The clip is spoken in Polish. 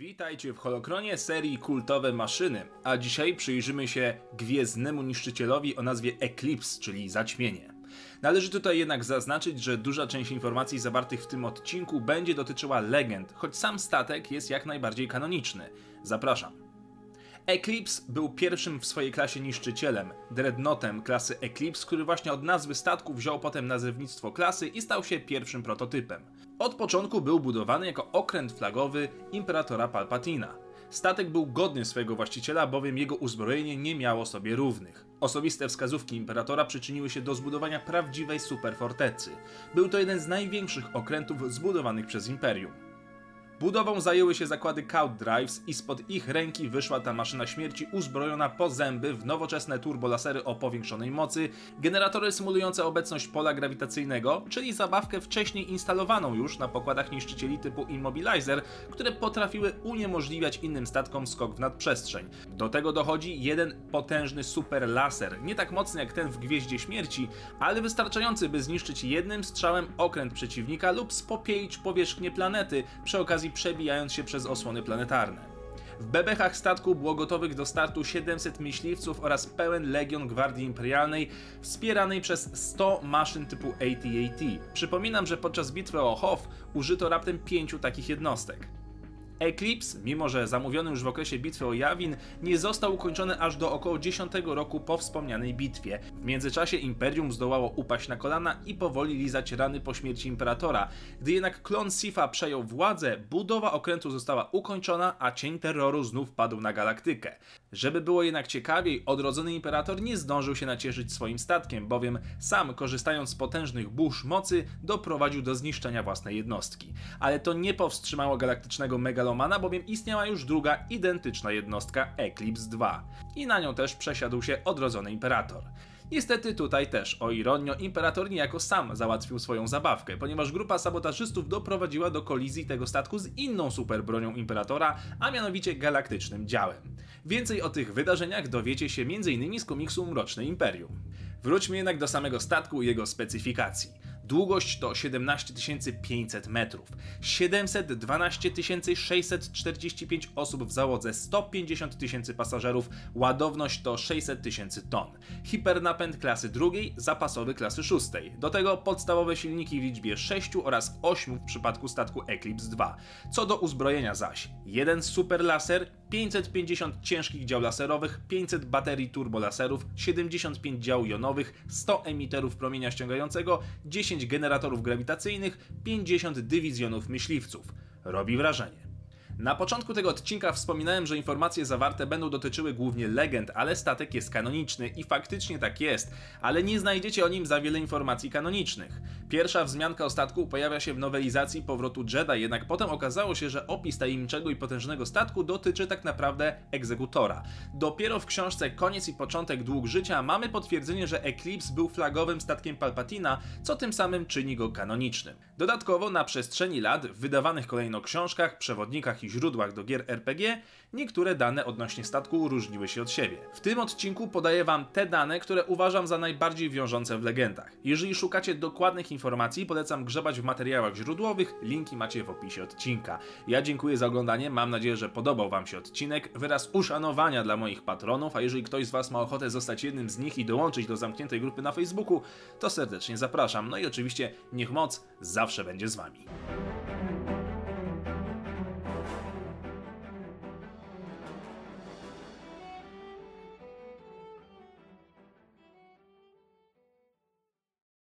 Witajcie w Holokronie serii Kultowe Maszyny, a dzisiaj przyjrzymy się gwiezdnemu niszczycielowi o nazwie Eclipse, czyli zaćmienie. Należy tutaj jednak zaznaczyć, że duża część informacji zawartych w tym odcinku będzie dotyczyła legend, choć sam statek jest jak najbardziej kanoniczny. Zapraszam. Eclipse był pierwszym w swojej klasie niszczycielem, dreadnoughtem klasy Eclipse, który właśnie od nazwy statku wziął potem nazewnictwo klasy i stał się pierwszym prototypem. Od początku był budowany jako okręt flagowy Imperatora Palpatina. Statek był godny swojego właściciela, bowiem jego uzbrojenie nie miało sobie równych. Osobiste wskazówki Imperatora przyczyniły się do zbudowania prawdziwej superfortecy. Był to jeden z największych okrętów zbudowanych przez Imperium. Budową zajęły się zakłady Count Drives i spod ich ręki wyszła ta maszyna śmierci uzbrojona po zęby w nowoczesne turbolasery o powiększonej mocy, generatory symulujące obecność pola grawitacyjnego, czyli zabawkę wcześniej instalowaną już na pokładach niszczycieli typu Immobilizer, które potrafiły uniemożliwiać innym statkom skok w nadprzestrzeń. Do tego dochodzi jeden potężny super laser, nie tak mocny jak ten w Gwieździe Śmierci, ale wystarczający by zniszczyć jednym strzałem okręt przeciwnika lub spopielić powierzchnię planety przy okazji przebijając się przez osłony planetarne. W bebechach statku było gotowych do startu 700 myśliwców oraz pełen legion Gwardii Imperialnej wspieranej przez 100 maszyn typu AT-AT. Przypominam, że podczas bitwy o Hoth użyto raptem 5 takich jednostek. Eclipse, mimo że zamówiony już w okresie bitwy o Jawin, nie został ukończony aż do około 10 roku po wspomnianej bitwie. W międzyczasie Imperium zdołało upaść na kolana i powoli lizać rany po śmierci Imperatora. Gdy jednak klon Sifa przejął władzę, budowa okrętu została ukończona, a cień terroru znów padł na galaktykę. Żeby było jednak ciekawiej, odrodzony Imperator nie zdążył się nacieszyć swoim statkiem, bowiem sam, korzystając z potężnych burz mocy, doprowadził do zniszczenia własnej jednostki. Ale to nie powstrzymało galaktycznego megalomana bowiem istniała już druga identyczna jednostka Eclipse 2 i na nią też przesiadł się odrodzony imperator. Niestety tutaj też, o ironio, imperator niejako sam załatwił swoją zabawkę, ponieważ grupa sabotażystów doprowadziła do kolizji tego statku z inną superbronią imperatora, a mianowicie galaktycznym działem. Więcej o tych wydarzeniach dowiecie się m.in. z komiksu Mroczne Imperium. Wróćmy jednak do samego statku i jego specyfikacji. Długość to 17 500 metrów, 712 645 osób w załodze, 150 tysięcy pasażerów, ładowność to 600 tysięcy ton. Hipernapęd klasy drugiej, zapasowy klasy szóstej. Do tego podstawowe silniki w liczbie 6 oraz 8 w przypadku statku Eclipse 2. Co do uzbrojenia zaś, jeden super laser, 550 ciężkich dział laserowych, 500 baterii turbolaserów, 75 dział jonowych, 100 emiterów promienia ściągającego, 10 generatorów grawitacyjnych, 50 dywizjonów myśliwców. Robi wrażenie. Na początku tego odcinka wspominałem, że informacje zawarte będą dotyczyły głównie legend, ale statek jest kanoniczny i faktycznie tak jest, ale nie znajdziecie o nim za wiele informacji kanonicznych. Pierwsza wzmianka o statku pojawia się w nowelizacji Powrotu Jedi, jednak potem okazało się, że opis tajemniczego i potężnego statku dotyczy tak naprawdę egzekutora. Dopiero w książce Koniec i początek dług życia mamy potwierdzenie, że Eclipse był flagowym statkiem Palpatina, co tym samym czyni go kanonicznym. Dodatkowo na przestrzeni lat w wydawanych kolejno książkach, przewodnikach i źródłach do gier RPG, niektóre dane odnośnie statku różniły się od siebie. W tym odcinku podaję Wam te dane, które uważam za najbardziej wiążące w legendach. Jeżeli szukacie dokładnych informacji, polecam grzebać w materiałach źródłowych, linki macie w opisie odcinka. Ja dziękuję za oglądanie, mam nadzieję, że podobał Wam się odcinek. Wyraz uszanowania dla moich patronów, a jeżeli ktoś z Was ma ochotę zostać jednym z nich i dołączyć do zamkniętej grupy na Facebooku, to serdecznie zapraszam. No i oczywiście niech moc zawsze będzie z Wami.